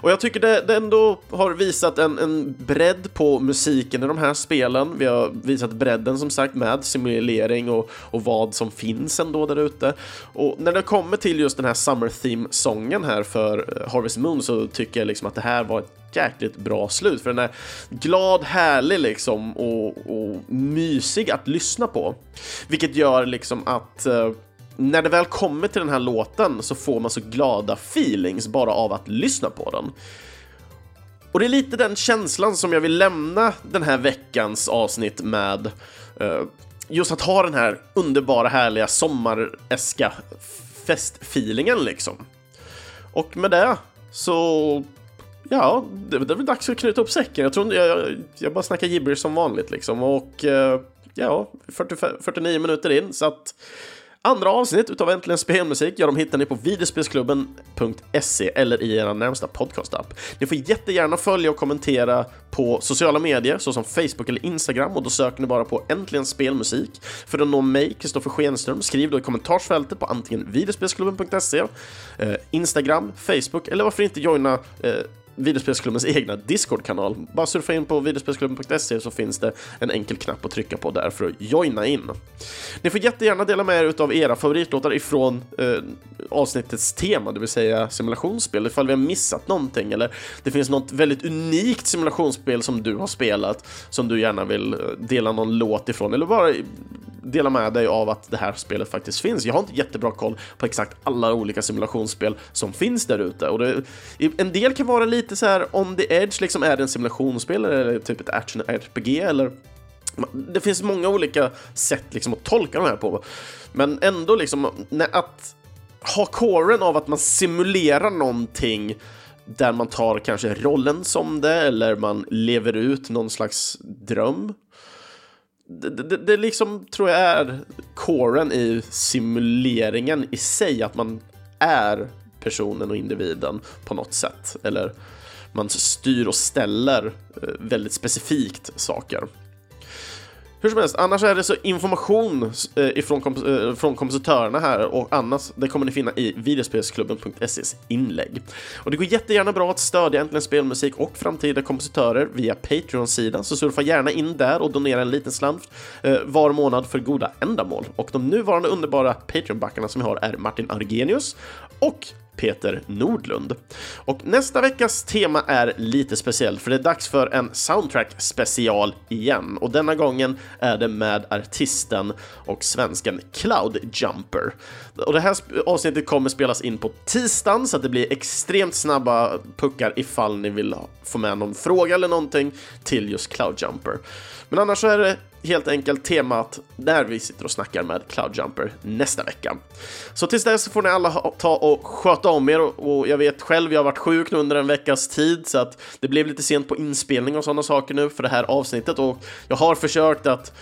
Och jag tycker det, det ändå har visat en, en bredd på musiken i de här spelen. Vi har visat bredden som sagt med simulering och, och vad som finns ändå där ute. Och när det kommer till just den här Summer Theme-sången här för eh, Harvest Moon så tycker jag liksom att det här var ett jäkligt bra slut för den är glad, härlig liksom och, och mysig att lyssna på. Vilket gör liksom att uh, när det väl kommer till den här låten så får man så glada feelings bara av att lyssna på den. Och det är lite den känslan som jag vill lämna den här veckans avsnitt med. Eh, just att ha den här underbara, härliga, sommareska festfeelingen liksom. Och med det så Ja, det, det är väl dags att knyta upp säcken. Jag tror jag, jag, jag bara snackar gibberish som vanligt liksom och eh, ja, 45, 49 minuter in, så att Andra avsnitt utav Äntligen Spelmusik, ja, de hittar ni på videospelsklubben.se eller i er närmsta podcastapp. Ni får jättegärna följa och kommentera på sociala medier såsom Facebook eller Instagram och då söker ni bara på Äntligen Spelmusik. För att nå mig, Kristoffer Schenström, skriv då i kommentarsfältet på antingen videospelsklubben.se, eh, Instagram, Facebook eller varför inte joina eh, videospelsklubbens egna Discord-kanal. Bara surfa in på videospelsklubben.se så finns det en enkel knapp att trycka på där för att joina in. Ni får jättegärna dela med er av era favoritlåtar ifrån eh, avsnittets tema, det vill säga simulationsspel, ifall vi har missat någonting eller det finns något väldigt unikt simulationsspel som du har spelat som du gärna vill eh, dela någon låt ifrån eller bara dela med dig av att det här spelet faktiskt finns. Jag har inte jättebra koll på exakt alla olika simulationsspel som finns där ute och det, en del kan vara lite så här on the edge, liksom är det en simulationsspel eller typ ett action RPG eller det finns många olika sätt liksom att tolka de här på, men ändå liksom att ha kåren av att man simulerar någonting där man tar kanske rollen som det eller man lever ut någon slags dröm det, det, det liksom tror jag är coren i simuleringen i sig, att man är personen och individen på något sätt. Eller man styr och ställer eh, väldigt specifikt saker. Hur som helst, annars är det så information eh, ifrån komp eh, från kompositörerna här och annars det kommer ni finna i videospelsklubben.ses inlägg. Och det går jättegärna bra att stödja Äntligen Spelmusik och framtida kompositörer via Patreon-sidan, så surfa gärna in där och donera en liten slant eh, var månad för goda ändamål. Och de nuvarande underbara Patreon-backarna som vi har är Martin Argenius och Peter Nordlund. Och nästa veckas tema är lite speciellt för det är dags för en soundtrack special igen och denna gången är det med artisten och svensken Cloud Jumper. Och det här avsnittet kommer spelas in på tisdagen så att det blir extremt snabba puckar ifall ni vill få med någon fråga eller någonting till just Cloud Jumper. Men annars så är det helt enkelt temat där vi sitter och snackar med Cloudjumper nästa vecka. Så tills dess får ni alla ta och sköta om er och jag vet själv, jag har varit sjuk nu under en veckas tid så att det blev lite sent på inspelning och sådana saker nu för det här avsnittet och jag har försökt att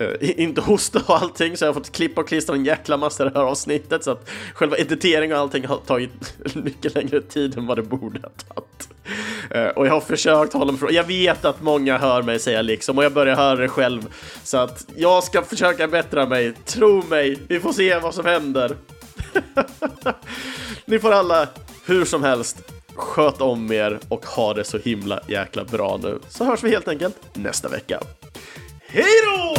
Uh, inte hosta och allting så jag har fått klippa och klistra en jäkla massa det här avsnittet så att själva editering och allting har tagit mycket längre tid än vad det borde ha tagit. Eh, och jag har försökt hålla mig från, jag vet att många hör mig säga liksom och jag börjar höra det själv så att jag ska försöka bättra mig, tro mig, vi får se vad som händer. Ni får alla hur som helst sköt om er och ha det så himla jäkla bra nu så hörs vi helt enkelt nästa vecka. Hej då!